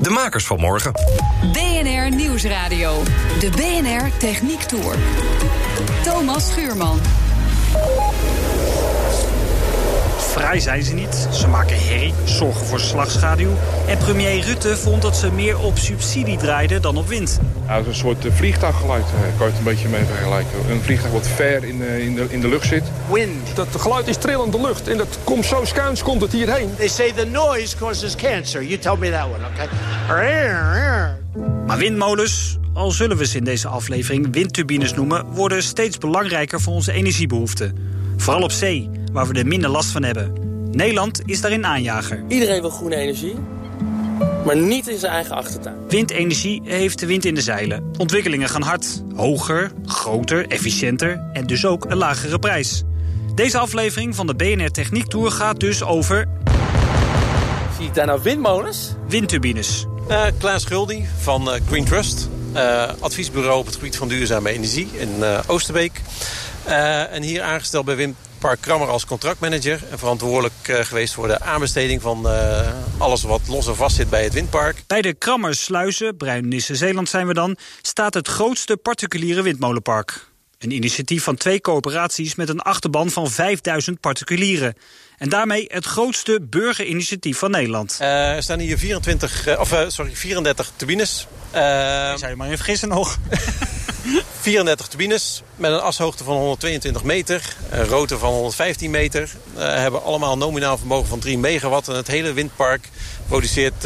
De makers van morgen. BNR Nieuwsradio. De BNR Techniek Tour. Thomas Schuurman. Vrij zijn ze niet, ze maken herrie, zorgen voor slagschaduw. En premier Rutte vond dat ze meer op subsidie draaiden dan op wind. Ja, het is een soort eh, vliegtuiggeluid, eh, kan je het een beetje mee vergelijken. Een vliegtuig wat ver in de, in de, in de lucht zit. Wind. Dat geluid is trillende lucht en dat komt zo schuins komt het hierheen. They say the noise causes cancer. You tell me that one, okay? Maar windmolens, al zullen we ze in deze aflevering windturbines noemen... worden steeds belangrijker voor onze energiebehoeften. Vooral op zee, waar we er minder last van hebben. Nederland is daarin aanjager. Iedereen wil groene energie, maar niet in zijn eigen achtertuin. Windenergie heeft de wind in de zeilen. Ontwikkelingen gaan hard. Hoger, groter, efficiënter en dus ook een lagere prijs. Deze aflevering van de BNR Techniek Tour gaat dus over... Zie ik daar nou windmolens? Windturbines. Uh, Klaas Guldi van uh, Green Trust. Uh, adviesbureau op het gebied van duurzame energie in Oosterbeek. en hier aangesteld bij Windpark Krammer als contractmanager. En verantwoordelijk geweest voor de aanbesteding van alles wat los en vast zit bij het windpark. Bij de Krammersluizen, Bruinisse Zeeland zijn we dan... staat het grootste particuliere windmolenpark. Een initiatief van twee coöperaties met een achterban van 5000 particulieren. En daarmee het grootste burgerinitiatief van Nederland. Uh, er staan hier 24, uh, of, uh, sorry, 34 turbines. Uh, zou je maar even vergissen nog. 34 turbines met een ashoogte van 122 meter. Een rotor van 115 meter. hebben allemaal een nominaal vermogen van 3 megawatt. En het hele windpark produceert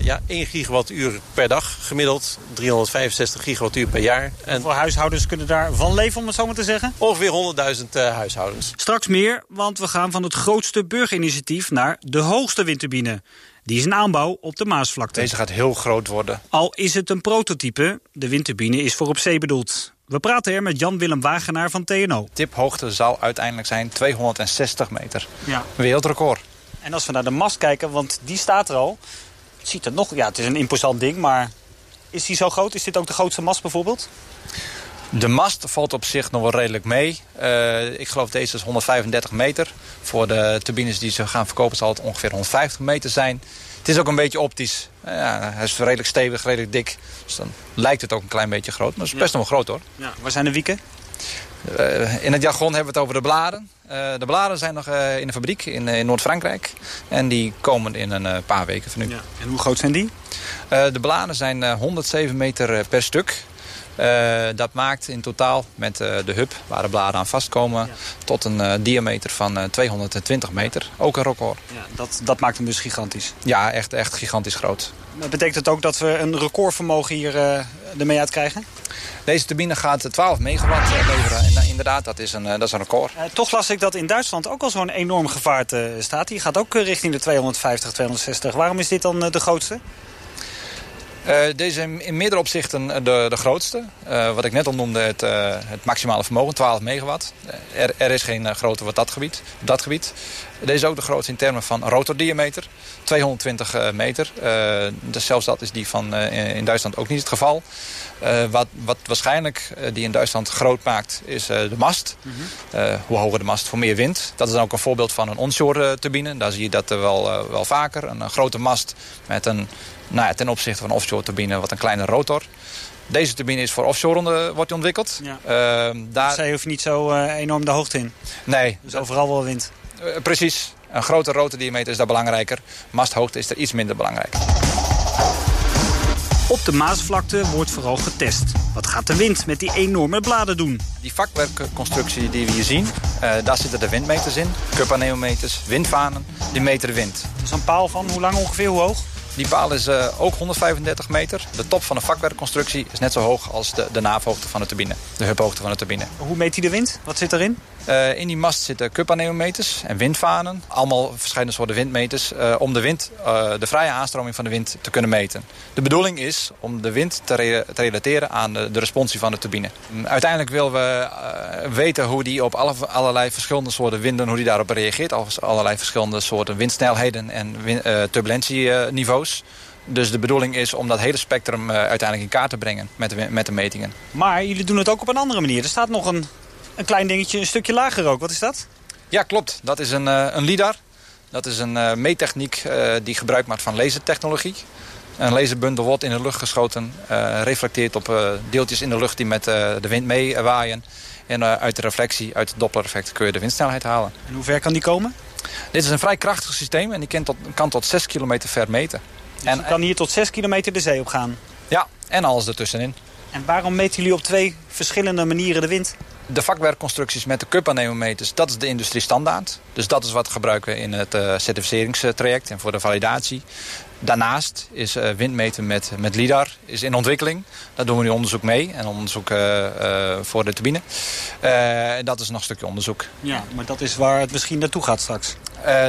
ja, 1 gigawattuur per dag gemiddeld. 365 gigawattuur per jaar. En voor huishoudens kunnen daar van leven, om het zo maar te zeggen? Ongeveer 100.000 huishoudens. Straks meer, want we gaan van het grootste burgerinitiatief naar de hoogste windturbine. Die is een aanbouw op de Maasvlakte. Deze gaat heel groot worden. Al is het een prototype, de windturbine is voor op zee bedoeld. We praten er met Jan-Willem Wagenaar van TNO. Tiphoogte zal uiteindelijk zijn 260 meter. Ja. Wereldrecord. En als we naar de mast kijken, want die staat er al... Het ziet er nog... Ja, het is een imposant ding, maar... Is die zo groot? Is dit ook de grootste mast bijvoorbeeld? De mast valt op zich nog wel redelijk mee. Uh, ik geloof deze is 135 meter. Voor de turbines die ze gaan verkopen zal het ongeveer 150 meter zijn. Het is ook een beetje optisch. Uh, ja, hij is redelijk stevig, redelijk dik. Dus dan lijkt het ook een klein beetje groot. Maar het is best ja. nog wel groot hoor. Ja. Waar zijn de wieken? Uh, in het jargon hebben we het over de bladen. de bladen zijn nog in de fabriek in, in Noord-Frankrijk. En die komen in een paar weken van nu. Ja. En hoe groot zijn die? de bladen zijn 107 meter per stuk. Uh, dat maakt in totaal met uh, de hub waar de bladen aan vastkomen... Ja. tot een uh, diameter van 220 meter. Ook een record. Ja, dat, dat maakt hem dus gigantisch. Ja, echt, echt gigantisch groot. Maar betekent het ook dat we een recordvermogen hier ermee uitkrijgen? Deze turbine gaat 12 megawatt leveren. En inderdaad, dat is een, dat is een record. toch las ik dat in Duitsland ook al zo'n enorm gevaarte staat. Die gaat ook richting de 250, 260. Waarom is dit dan de grootste? Uh, deze is in meerdere opzichten de, de grootste. Uh, wat ik net al noemde, het, het maximale vermogen, 12 megawatt. Er, er is geen groter wat dat gebied, dat gebied. Deze is ook de grootste in termen van rotordiameter. 220 meter. dus zelfs dat is die van in Duitsland ook niet het geval. wat, wat waarschijnlijk die in Duitsland groot maakt, is de mast. Mm -hmm. hoe hoger de mast, voor meer wind. Dat is dan ook een voorbeeld van een onshore turbine. Daar zie je dat wel, wel vaker. Een grote mast met een nou ja, ten opzichte van een offshore turbine wat een kleine rotor. Deze turbine is voor offshore wordt ontwikkeld. Ja. Uh, daar... Zij hoeft niet zo uh, enorm de hoogte in. Nee. Dus overal wel wind. Uh, precies. Een grote rotordiameter is daar belangrijker. Masthoogte is er iets minder belangrijk. Op de Maasvlakte wordt vooral getest. Wat gaat de wind met die enorme bladen doen? Die vakwerkconstructie die we hier zien, uh, daar zitten de windmeters in. Cupaneometers, windvanen, die meten de wind. Dus een paal van hoe lang ongeveer, hoe hoog? Die paal is uh, ook 135 meter. De top van de vakwerkconstructie is net zo hoog als de, de naafhoogte van de turbine. De hubhoogte van de turbine. Hoe meet hij de wind? Wat zit erin? In die mast zitten cupanemometers en windvanen. Allemaal verschillende soorten windmeters om de, wind, de vrije aanstroming van de wind te kunnen meten. De bedoeling is om de wind te, te relateren aan de, de, responsie van de turbine. Uiteindelijk willen we weten hoe die op alle, allerlei verschillende soorten winden... hoe die daarop reageert. Allerlei verschillende soorten windsnelheden en turbulentieniveaus. Dus de bedoeling is om dat hele spectrum uiteindelijk in kaart te brengen met met de metingen. Maar jullie doen het ook op een andere manier. Er staat nog een, een klein dingetje, een stukje lager ook. Wat is dat? Ja, klopt. Dat is een, een LIDAR. Dat is een meettechniek die gebruik maakt van lasertechnologie. Een laserbundel wordt in de lucht geschoten, uh, reflecteert op uh, deeltjes in de lucht die met uh, de wind meewaaien. En uit de reflectie, uit het Doppler-effect, kun je de windsnelheid halen. En hoe ver kan die komen? Dit is een vrij krachtig systeem en die kan tot, kan tot 6 kilometer ver meten. Dus en kan hier tot 6 kilometer de zee op gaan? Ja, en alles ertussenin. En waarom meten jullie op twee verschillende manieren de wind? De vakwerkconstructies met de cup-anemometers, dat is de industrie standaard. Dus dat is wat we gebruiken in het uh, certificeringstraject en voor de validatie. Daarnaast is uh, windmeten met, met LIDAR is in ontwikkeling. Daar doen we nu onderzoek mee en onderzoek uh, uh, voor de turbine. en dat is nog een stukje onderzoek. Ja, maar dat is waar het misschien naartoe gaat straks?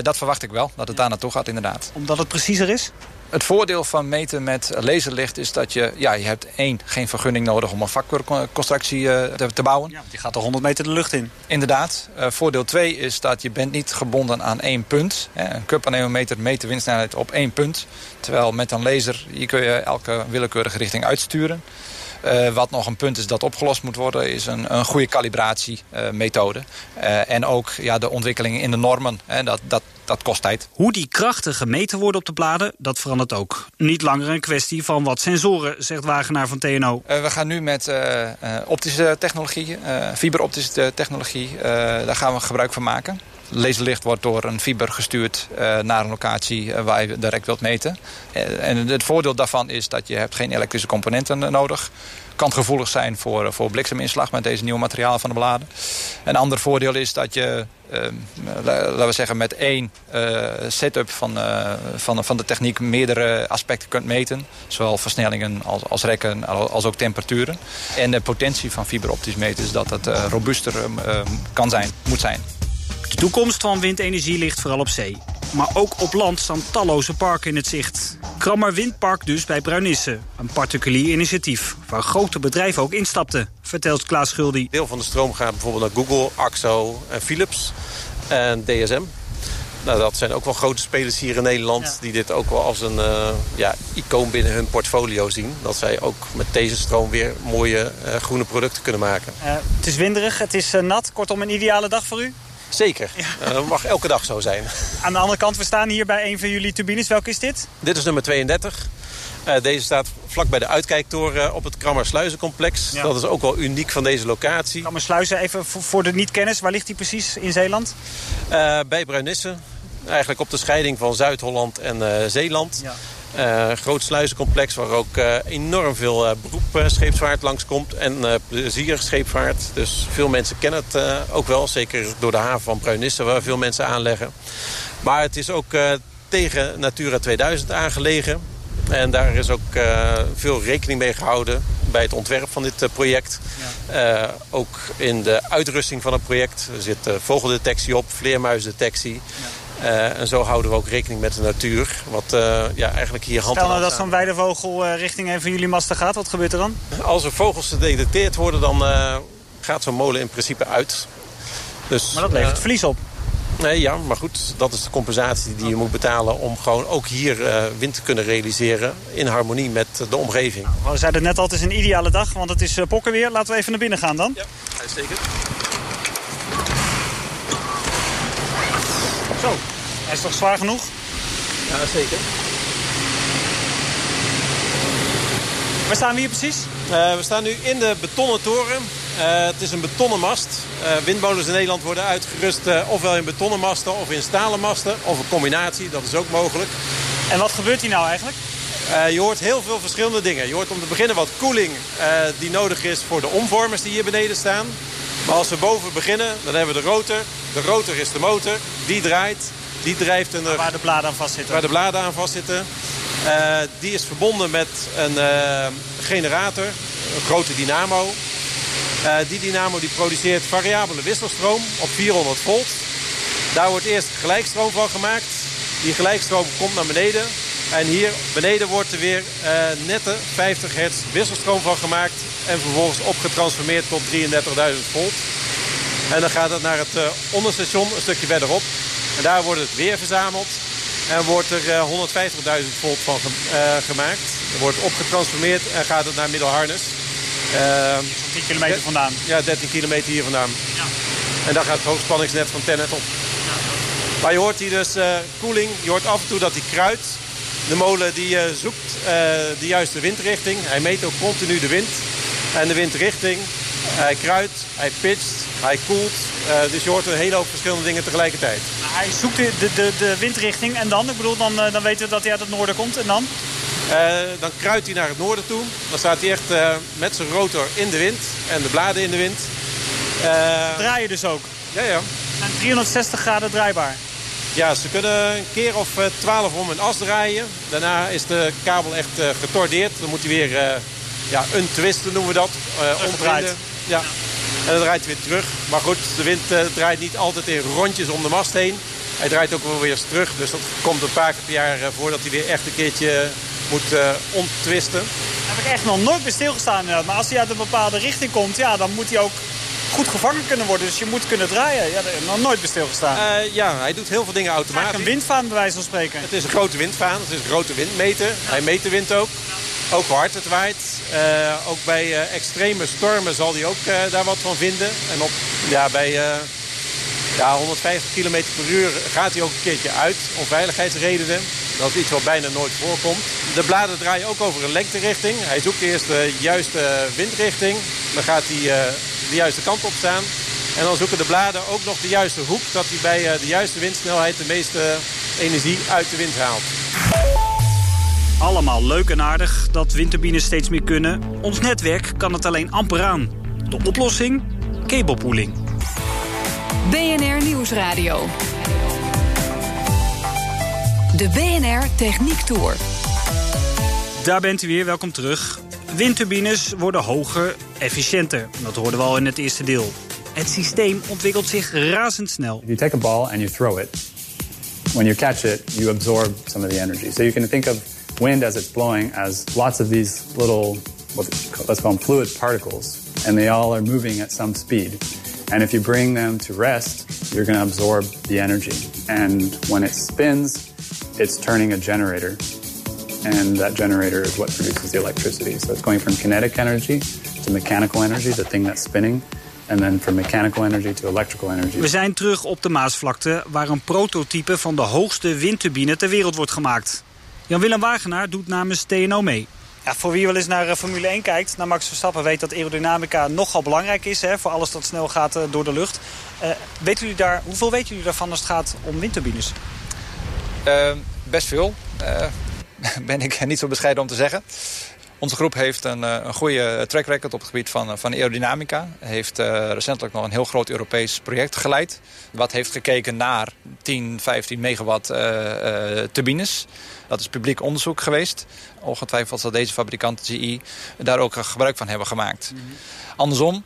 dat verwacht ik wel, dat het daar naartoe gaat inderdaad. Omdat het preciezer is? Het voordeel van meten met laserlicht is dat je... Ja, je hebt één, geen vergunning nodig om een vakconstructie uh, te, te, bouwen. Ja, die gaat er 100 meter de lucht in. Inderdaad. Uh, voordeel 2 is dat je bent niet gebonden aan één punt. Hè. Een cup-anemometer meet de windsnelheid op één punt. Terwijl met een laser hier kun je elke willekeurige richting uitsturen. Uh, wat nog een punt is dat opgelost moet worden... is een, een goede calibratiemethode. Uh, en ook ja, de ontwikkeling in de normen. Hè, dat, dat, dat kost tijd. Hoe die krachten gemeten worden op de bladen, dat verandert ook. Niet langer een kwestie van wat sensoren, zegt Wagenaar van TNO. Uh, we gaan nu met optische technologie, fiberoptische technologie... daar gaan we gebruik van maken. Laserlicht wordt door een fiber gestuurd uh, naar een locatie uh, waar je direct wilt meten. Uh, en het voordeel daarvan is dat je hebt geen elektrische componenten nodig. Kan gevoelig zijn voor, voor blikseminslag met deze nieuwe materialen van de bladen. Een ander voordeel is dat je, laten we zeggen, met één setup van, van, van de techniek meerdere aspecten kunt meten. Zowel versnellingen als, als rekken als ook temperaturen. En de potentie van fiberoptisch meten is dat het robuuster kan zijn, moet zijn. De toekomst van windenergie ligt vooral op zee. Maar ook op land staan talloze parken in het zicht. Krammer Windpark dus bij Bruinisse. Een particulier initiatief waar grote bedrijven ook instapten, vertelt Klaas Schuldi. Deel van de stroom gaat bijvoorbeeld naar Google, AXO en Philips en DSM. Nou, dat zijn ook wel grote spelers hier in Nederland... Ja. die dit ook wel als een uh, ja, icoon binnen hun portfolio zien. Dat zij ook met deze stroom weer mooie uh, groene producten kunnen maken. Uh, het is winderig, het is nat. Kortom, een ideale dag voor u? Zeker. Ja. Dat mag elke dag zo zijn. Aan de andere kant, we staan hier bij een van jullie turbines. Welke is dit? Dit is nummer 32. Uh, deze staat vlak bij de uitkijktoren op het Krammersluizencomplex. Ja. Dat is ook wel uniek van deze locatie. Krammersluizen, even voor de niet-kennis. Waar ligt die precies in Zeeland? Uh, bij Bruinisse. Eigenlijk op de scheiding van Zuid-Holland en Zeeland. Ja. Uh, groot sluizencomplex waar ook uh, enorm veel uh, beroepscheepvaart langskomt en plezierscheepvaart. Dus veel mensen kennen het ook wel, zeker door de haven van Bruinisse waar veel mensen aanleggen. Maar het is ook tegen Natura 2000 aangelegen. En daar is ook veel rekening mee gehouden bij het ontwerp van dit project. Ja. ook in de uitrusting van het project. Er zit vogeldetectie op, vleermuisdetectie. Ja. Uh, en zo houden we ook rekening met de natuur. Wat uh, ja, eigenlijk hier hand Stel nou dat zo'n weidevogel uh, richting een van jullie masten gaat. Wat gebeurt er dan? Als er vogels gedetecteerd worden, dan gaat zo'n molen in principe uit. Dus, maar dat levert verlies op. Nee, ja, maar goed, dat is de compensatie die je moet betalen... om gewoon ook hier wind te kunnen realiseren in harmonie met de omgeving. Nou, we zeiden net al, het is een ideale dag, want het is pokken weer. Laten we even naar binnen gaan dan. Ja, uitstekend. Zo, hij is toch zwaar genoeg? Ja, zeker. Waar staan we hier precies? Uh, we staan nu in de betonnen toren. Uh, het is een betonnen mast. Uh, windmolens in Nederland worden uitgerust ofwel in betonnen masten of in stalen masten. Of een combinatie, dat is ook mogelijk. En wat gebeurt hier nou eigenlijk? je hoort heel veel verschillende dingen. Je hoort om te beginnen wat koeling die nodig is voor de omvormers die hier beneden staan. Maar als we boven beginnen, dan hebben we de rotor. De rotor is de motor. Die draait. Die drijft een... Waar de bladen aan vastzitten. Waar de bladen aan vastzitten. Uh, die is verbonden met een uh, generator. Een grote dynamo. die dynamo die produceert variabele wisselstroom op 400 volt. Daar wordt eerst gelijkstroom van gemaakt. Die gelijkstroom komt naar beneden. En hier beneden wordt er weer nette 50 hertz wisselstroom van gemaakt. En vervolgens opgetransformeerd tot 33.000 volt. En dan gaat het naar het onderstation een stukje verderop. En daar wordt het weer verzameld. En wordt er uh, 150.000 volt van gemaakt. Er wordt opgetransformeerd en gaat het naar Middelharnis. 10 kilometer vandaan. Ja, 13 kilometer hier vandaan. Ja. En daar gaat het hoogspanningsnet van Tennet op. Maar je hoort hier dus koeling. Je hoort af en toe dat hij kruidt. De molen die uh, zoekt uh, de juiste windrichting. Hij meet ook continu de wind en de windrichting. Hij kruidt, hij pitcht, hij koelt. Uh, dus je hoort een hele hoop verschillende dingen tegelijkertijd. Hij zoekt de, de, de windrichting en dan? Ik bedoel, dan, dan weten we dat hij uit het noorden komt en dan? dan kruidt hij naar het noorden toe. Dan staat hij echt met zijn rotor in de wind en de bladen in de wind. Draai je dus ook? Ja, ja. En 360 graden draaibaar? Ja, ze kunnen een keer of eh, twaalf om een as draaien. Daarna is de kabel echt getordeerd. Dan moet hij weer ja, een twisten noemen we dat. omdraaien. Ja. En dan draait hij weer terug. Maar goed, de wind draait niet altijd in rondjes om de mast heen. Hij draait ook wel weer eens terug. Dus dat komt een paar keer per jaar voordat hij weer echt een keertje moet onttwisten. Daar heb ik echt nog nooit bij stilgestaan inderdaad. Maar als hij uit een bepaalde richting komt, ja, dan moet hij ook goed gevangen kunnen worden. Dus je moet kunnen draaien. Ja, daar heb nog nooit bij stilgestaan. Uh, ja, hij doet heel veel dingen automatisch. een windvaan bij wijze van spreken. Het is een grote windvaan. Het is een grote windmeter. Hij meet de wind ook. Ook hard het waait. Uh, ook bij uh, extreme stormen zal hij ook daar wat van vinden. En op, ja, bij ja, 150 km per uur gaat hij ook een keertje uit. Om veiligheidsredenen. Dat is iets wat bijna nooit voorkomt. De bladen draaien ook over een lengterichting. Hij zoekt eerst de juiste windrichting. Dan gaat hij de juiste kant op staan. En dan zoeken de bladen ook nog de juiste hoek... dat hij bij eh, de juiste windsnelheid de meeste energie uit de wind haalt. Allemaal leuk en aardig dat windturbines steeds meer kunnen. Ons netwerk kan het alleen amper aan. De oplossing? Cablepooling. BNR Nieuwsradio. De BNR Techniek Tour. Daar bent u weer, welkom terug. Windturbines worden hoger, efficiënter. Dat hoorden we al in het eerste deel. Het systeem ontwikkelt zich razendsnel. You take a ball and you throw it. When you catch it, you absorb some of the energy. So you can think of wind as it's blowing as lots of these little, let's call them fluid particles, and they all are moving at some speed. And if you bring them to rest, you're going to absorb the energy. And when it spins, it's turning a generator and that generator is what produces the electricity. So it's going from kinetic energy to mechanical energy, the thing that's spinning. And then from mechanical energy to electrical energy. We zijn terug op de Maasvlakte, waar een prototype van de hoogste windturbine ter wereld wordt gemaakt. Jan-Willem Wagenaar doet namens TNO mee. Ja, voor wie wel eens naar eh, Formule 1 kijkt, naar Max Verstappen weet dat aerodynamica nogal belangrijk is hè, voor alles dat snel gaat uh, door de lucht. Uh, weten jullie daar, hoeveel weten jullie daarvan als het gaat om windturbines? Uh, best veel. ben ik niet zo bescheiden om te zeggen. Onze groep heeft een, eh, een goede track record op het gebied van, eh, van aerodynamica. Heeft uh, recentelijk nog een heel groot Europees project geleid. Wat heeft gekeken naar 10, 15 megawatt uh, turbines. Dat is publiek onderzoek geweest. Ongetwijfeld zal deze fabrikant GE daar ook gebruik van hebben gemaakt. Mhm. Andersom,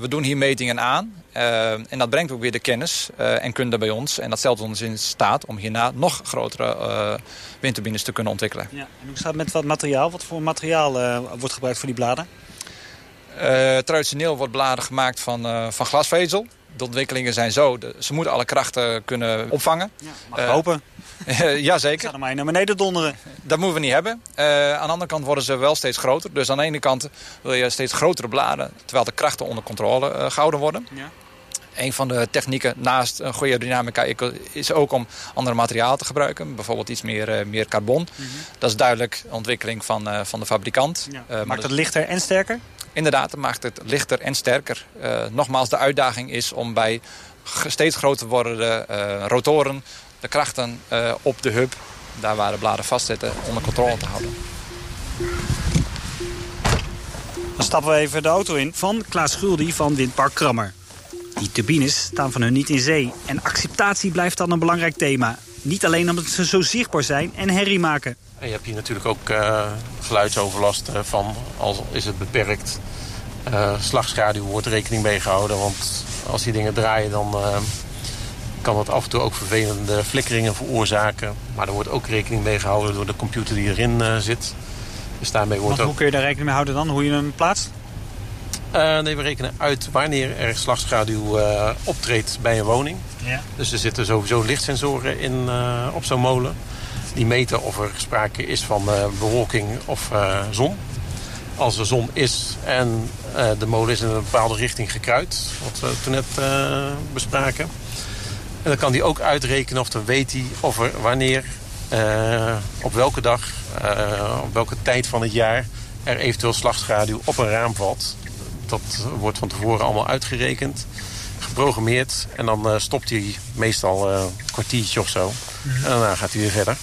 we doen hier metingen aan. Uh, en dat brengt ook weer de kennis uh, en kunde bij ons. En dat stelt ons in staat om hierna nog grotere windturbines te kunnen ontwikkelen. Ja. En hoe staat het met wat materiaal? Wat voor materiaal wordt gebruikt voor die bladen? traditioneel wordt bladen gemaakt van, van glasvezel. De ontwikkelingen zijn zo, de, ze moeten alle krachten kunnen opvangen. Ja, mag hopen. ja, zeker. Ga dan maar naar beneden donderen. Dat moeten we niet hebben. Uh, aan de andere kant worden ze wel steeds groter. Dus aan de ene kant wil je steeds grotere bladen... terwijl de krachten onder controle uh, gehouden worden. Ja. Een van de technieken naast een goede dynamica is ook om andere materialen te gebruiken. Bijvoorbeeld iets meer, uh, meer carbon. Mm -hmm. Dat is duidelijk ontwikkeling van, van de fabrikant. Ja. maakt het lichter en sterker? Inderdaad, het maakt het lichter en sterker. nogmaals, de uitdaging is om bij steeds groter wordende rotoren de krachten uh, op de hub, daar waar de bladen vastzitten, onder controle te houden. Dan stappen we even de auto in van Klaas Schuldi van Windpark Krammer. Die turbines staan van hun niet in zee. En acceptatie blijft dan een belangrijk thema. Niet alleen omdat ze zo zichtbaar zijn en herrie maken. Je hebt hier natuurlijk ook uh, geluidsoverlast van, al is het beperkt. Uh, slagschaduw wordt rekening mee gehouden. Want als die dingen draaien, dan uh, kan dat af en toe ook vervelende flikkeringen veroorzaken. Maar er wordt ook rekening mee gehouden door de computer die erin uh, zit. Dus daarmee wordt Want ook... hoe kun je daar rekening mee houden dan? Hoe je hem plaatst? nee, we rekenen uit wanneer er slagschaduw optreedt bij een woning. Ja. Dus er zitten sowieso lichtsensoren in, op zo'n molen. Die meten of er sprake is van bewolking of zon als er zon is en de molen is in een bepaalde richting gekruid. Wat we toen net bespraken. En dan kan hij ook uitrekenen of dan weet hij of er wanneer, uh, op welke dag, op welke tijd van het jaar er eventueel slagschaduw op een raam valt. Dat wordt van tevoren allemaal uitgerekend, geprogrammeerd. En dan stopt hij meestal een kwartiertje of zo. Mhm. En daarna gaat hij weer verder.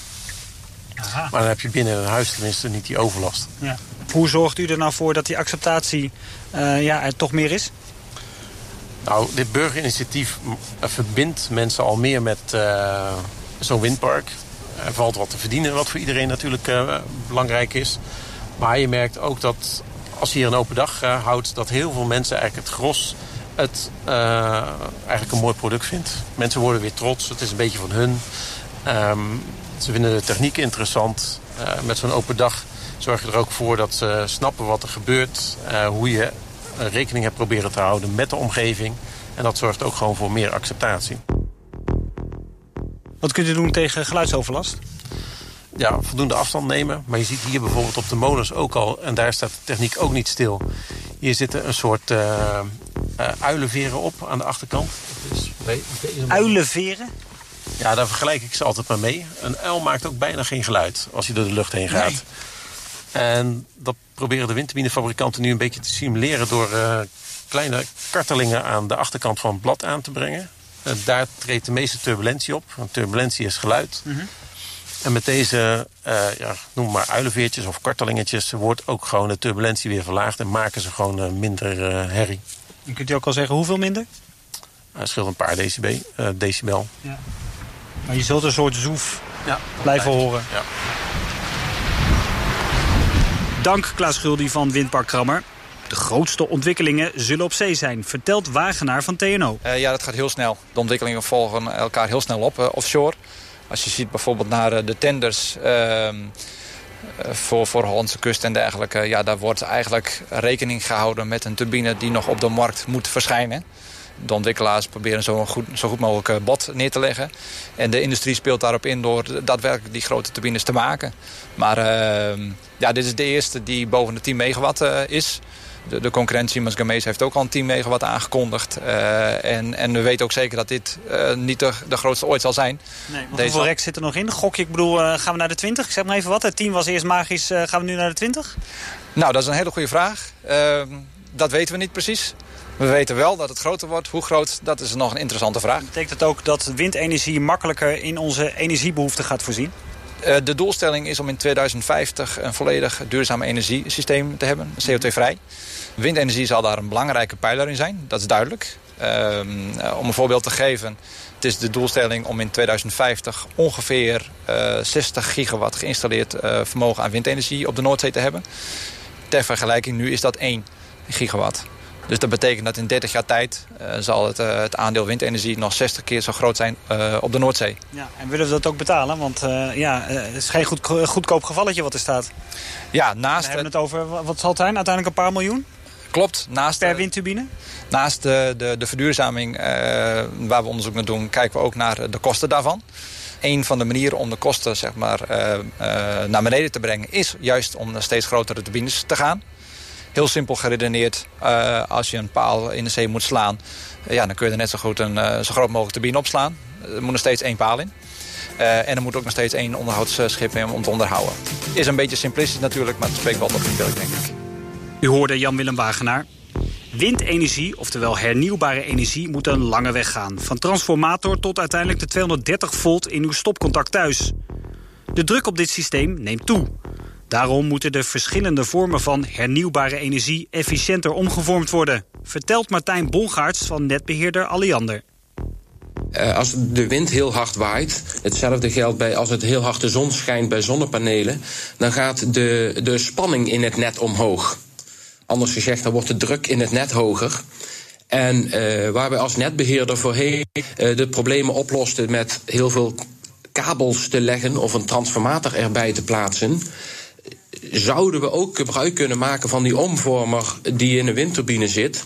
Aha. Maar dan heb je binnen een huis tenminste niet die overlast. Ja. Hoe zorgt u er nou voor dat die acceptatie ja, er toch meer is? Nou, dit burgerinitiatief verbindt mensen al meer met uh, zo'n windpark. Er valt wat te verdienen, wat voor iedereen natuurlijk uh, belangrijk is. Maar je merkt ook dat als je hier een open dag houdt... dat heel veel mensen eigenlijk het gros het eigenlijk een mooi product vindt. Mensen worden weer trots, het is een beetje van hun. Um, ze vinden de techniek interessant. met zo'n open dag zorg je er ook voor dat ze snappen wat er gebeurt. Hoe je rekening hebt proberen te houden met de omgeving. En dat zorgt ook gewoon voor meer acceptatie. Wat kunt u doen tegen geluidsoverlast? Ja, voldoende afstand nemen. Maar je ziet hier bijvoorbeeld op de molens ook al... en daar staat de techniek ook niet stil. Hier zitten een soort uh, uh, uilenveren op aan de achterkant. Dus uilenveren? Ja, daar vergelijk ik ze altijd maar mee. Een uil maakt ook bijna geen geluid als je door de lucht heen gaat. Nee. En dat proberen de windturbinefabrikanten nu een beetje te simuleren... door uh, kleine kartelingen aan de achterkant van het blad aan te brengen. Uh, daar treedt de meeste turbulentie op. Want turbulentie is geluid. Mm -hmm. En met deze, uh, ja, noem maar uilenveertjes of kartelingetjes... wordt ook gewoon de turbulentie weer verlaagd... en maken ze gewoon minder herrie. En kunt u ook al zeggen hoeveel minder? Het scheelt een paar decibel. decibel. Ja. Maar je zult een soort zoef ja, blijven horen. Ja. Dank Klaas Schuldi van Windpark Krammer. De grootste ontwikkelingen zullen op zee zijn, vertelt Wagenaar van TNO. Uh, ja, dat gaat heel snel. De ontwikkelingen volgen elkaar heel snel op uh, offshore. Als je ziet bijvoorbeeld naar uh, de tenders ehm, voor, voor Hollandse kust en dergelijke... ja, daar wordt eigenlijk rekening gehouden met een turbine die nog op de markt moet verschijnen. De ontwikkelaars proberen zo goed, zo goed mogelijk eh, bod neer te leggen. En de industrie speelt daarop in door daadwerkelijk die grote turbines te maken. Maar uh, ja, dit is de eerste die boven de 10 megawatt uh, is. De, de concurrentie Siemens heeft ook al een 10 megawatt aangekondigd. Uh, en, en we weten ook zeker dat dit niet de, de grootste ooit zal zijn. Nee, Deze... Hoeveel rek zit er nog in? Gok ik bedoel, gaan we naar de 20? Ik zeg maar even wat. Het 10 was eerst magisch. gaan we nu naar de 20? Nou, dat is een hele goede vraag. Ehm, dat weten we niet precies. We weten wel dat het groter wordt. Hoe groot, dat is nog een interessante vraag. Betekent dat ook dat windenergie makkelijker in onze energiebehoeften gaat voorzien? Uh, de doelstelling is om in 2050 een volledig duurzaam energiesysteem te hebben, CO2-vrij. Windenergie zal daar een belangrijke pijler in zijn, dat is duidelijk. Uh, om een voorbeeld te geven, het is de doelstelling om in 2050 ongeveer uh, 60 gigawatt geïnstalleerd uh, vermogen aan windenergie op de Noordzee te hebben. Ter vergelijking, nu is dat 1 gigawatt. Dus dat betekent dat in 30 jaar tijd uh, zal het, uh, het, aandeel windenergie nog 60 keer zo groot zijn uh, op de Noordzee. Ja, en willen we dat ook betalen? Want ja, het is geen goed, goedkoop gevalletje wat er staat. Ja, naast... We hebben het over, wat zal het zijn? Uiteindelijk een paar miljoen? Klopt. Naast per windturbine? Naast de, de, de verduurzaming waar we onderzoek naar doen, kijken we ook naar de kosten daarvan. Een van de manieren om de kosten zeg maar, naar beneden te brengen... is juist om naar steeds grotere turbines te gaan heel simpel geredeneerd, uh, als je een paal in de zee moet slaan... Uh, ja, dan kun je er net zo goed een uh, zo groot mogelijk turbine opslaan. Er moet nog steeds één paal in. en er moet ook nog steeds één onderhoudsschip in om te onderhouden. Is een beetje simplistisch natuurlijk, maar het spreekt wel tot het beeld, denk ik. U hoorde Jan-Willem Wagenaar. Windenergie, oftewel hernieuwbare energie, moet een lange weg gaan. Van transformator tot uiteindelijk de 230 volt in uw stopcontact thuis. De druk op dit systeem neemt toe. Daarom moeten de verschillende vormen van hernieuwbare energie efficiënter omgevormd worden, vertelt Martijn Bongaerts van netbeheerder Alliander. Uh, als de wind heel hard waait, hetzelfde geldt bij als het heel hard de zon schijnt bij zonnepanelen, dan gaat de, de spanning in het net omhoog. Anders gezegd, dan wordt de druk in het net hoger. En uh, waar we als netbeheerder voorheen uh, de problemen oplosten met heel veel kabels te leggen of een transformator erbij te plaatsen, zouden we ook gebruik kunnen maken van die omvormer die in een windturbine zit.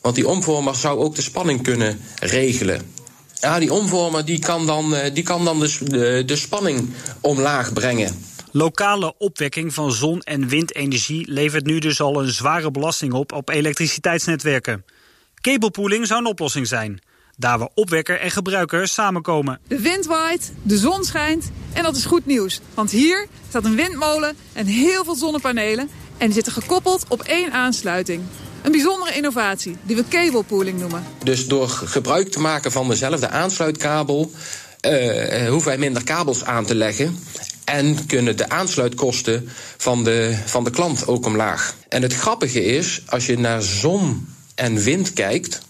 Want die omvormer zou ook de spanning kunnen regelen. Ja, die omvormer die kan dan, die kan dan de, de, de spanning omlaag brengen. Lokale opwekking van zon- en windenergie levert nu dus al een zware belasting op op elektriciteitsnetwerken. Cablepooling zou een oplossing zijn. Daar waar opwekker en gebruiker samenkomen. De wind waait, de zon schijnt en dat is goed nieuws. Want hier staat een windmolen en heel veel zonnepanelen... en die zitten gekoppeld op één aansluiting. Een bijzondere innovatie die we cablepooling noemen. Dus door gebruik te maken van dezelfde aansluitkabel... Uh, hoeven wij minder kabels aan te leggen... En kunnen de aansluitkosten van de, van de klant ook omlaag. En het grappige is, als je naar zon en wind kijkt,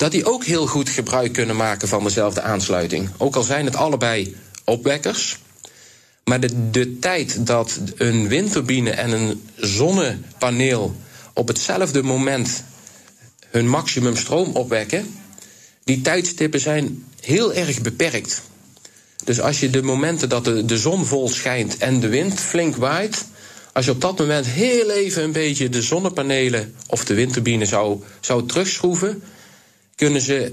dat die ook heel goed gebruik kunnen maken van dezelfde aansluiting. Ook al zijn het allebei opwekkers. Maar de, de tijd dat een windturbine en een zonnepaneel op hetzelfde moment hun maximum stroom opwekken, die tijdstippen zijn heel erg beperkt. Dus als je de momenten dat de, de zon vol schijnt en de wind flink waait, als je op dat moment heel even een beetje de zonnepanelen of de windturbine zou, zou terugschroeven, kunnen ze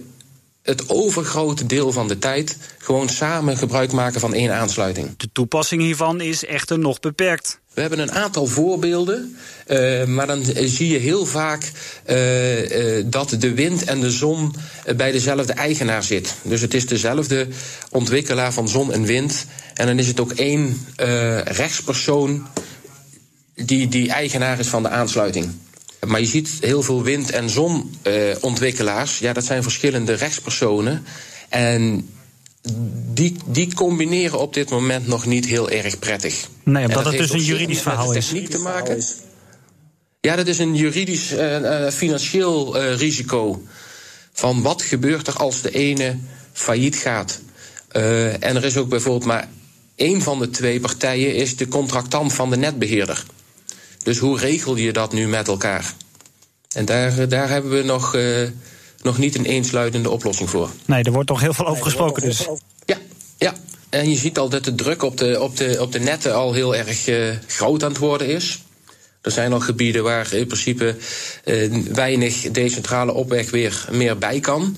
het overgrote deel van de tijd gewoon samen gebruik maken van één aansluiting. De toepassing hiervan is echter nog beperkt. We hebben een aantal voorbeelden, uh, maar dan zie je heel vaak uh, uh, dat de wind en de zon bij dezelfde eigenaar zit. Dus het is dezelfde ontwikkelaar van zon en wind. En dan is het ook één rechtspersoon die, die eigenaar is van de aansluiting. Maar je ziet heel veel wind- en zonontwikkelaars. ja, dat zijn verschillende rechtspersonen. En die, die combineren op dit moment nog niet heel erg prettig. Nee, omdat het dus een juridisch verhaal is. techniek te maken. Ja, dat is een juridisch, uh, uh, financieel uh, risico. Van wat gebeurt er als de ene failliet gaat? en er is ook bijvoorbeeld maar één van de twee partijen is de contractant van de netbeheerder. Dus hoe regel je dat nu met elkaar? En daar, daar hebben we nog, uh, nog niet een eensluitende oplossing voor. Nee, er wordt nog heel veel over gesproken dus. Ja, ja. En je ziet al dat de druk op de, op de, op de netten al heel erg uh, groot aan het worden is. Er zijn al gebieden waar in principe uh, weinig decentrale opweg weer meer bij kan.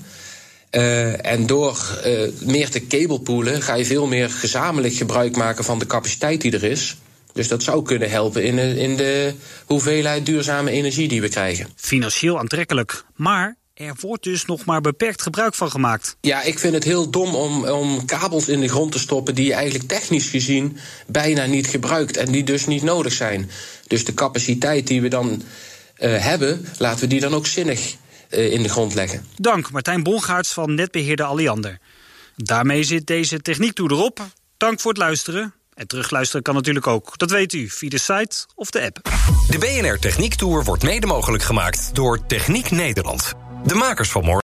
Uh, en door uh, meer te cablepoelen ga je veel meer gezamenlijk gebruik maken van de capaciteit die er is. Dus dat zou kunnen helpen in de, in de hoeveelheid duurzame energie die we krijgen. Financieel aantrekkelijk, maar er wordt dus nog maar beperkt gebruik van gemaakt. Ja, ik vind het heel dom om, om kabels in de grond te stoppen die je eigenlijk technisch gezien bijna niet gebruikt en die dus niet nodig zijn. Dus de capaciteit die we dan uh, hebben, laten we die dan ook zinnig uh, in de grond leggen. Dank Martijn Bongaerts van netbeheerder Alliander. Daarmee zit deze techniek toe erop. Dank voor het luisteren. En terugluisteren kan natuurlijk ook. Dat weet u via de site of de app. De BNR Techniek Tour wordt mede mogelijk gemaakt door Techniek Nederland. De makers van morgen.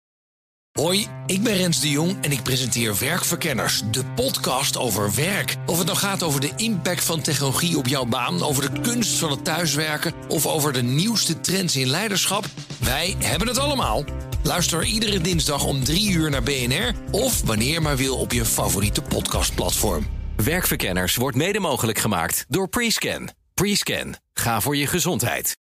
Hoi, ik ben Rens de Jong en ik presenteer Werkverkenners, de podcast over werk. Of het nou gaat over de impact van technologie op jouw baan, over de kunst van het thuiswerken of over de nieuwste trends in leiderschap, wij hebben het allemaal. Luister iedere dinsdag om 3 uur naar BNR of wanneer maar wil op je favoriete podcastplatform. Werkverkenners wordt mede mogelijk gemaakt door Prescan. Prescan. Ga voor je gezondheid.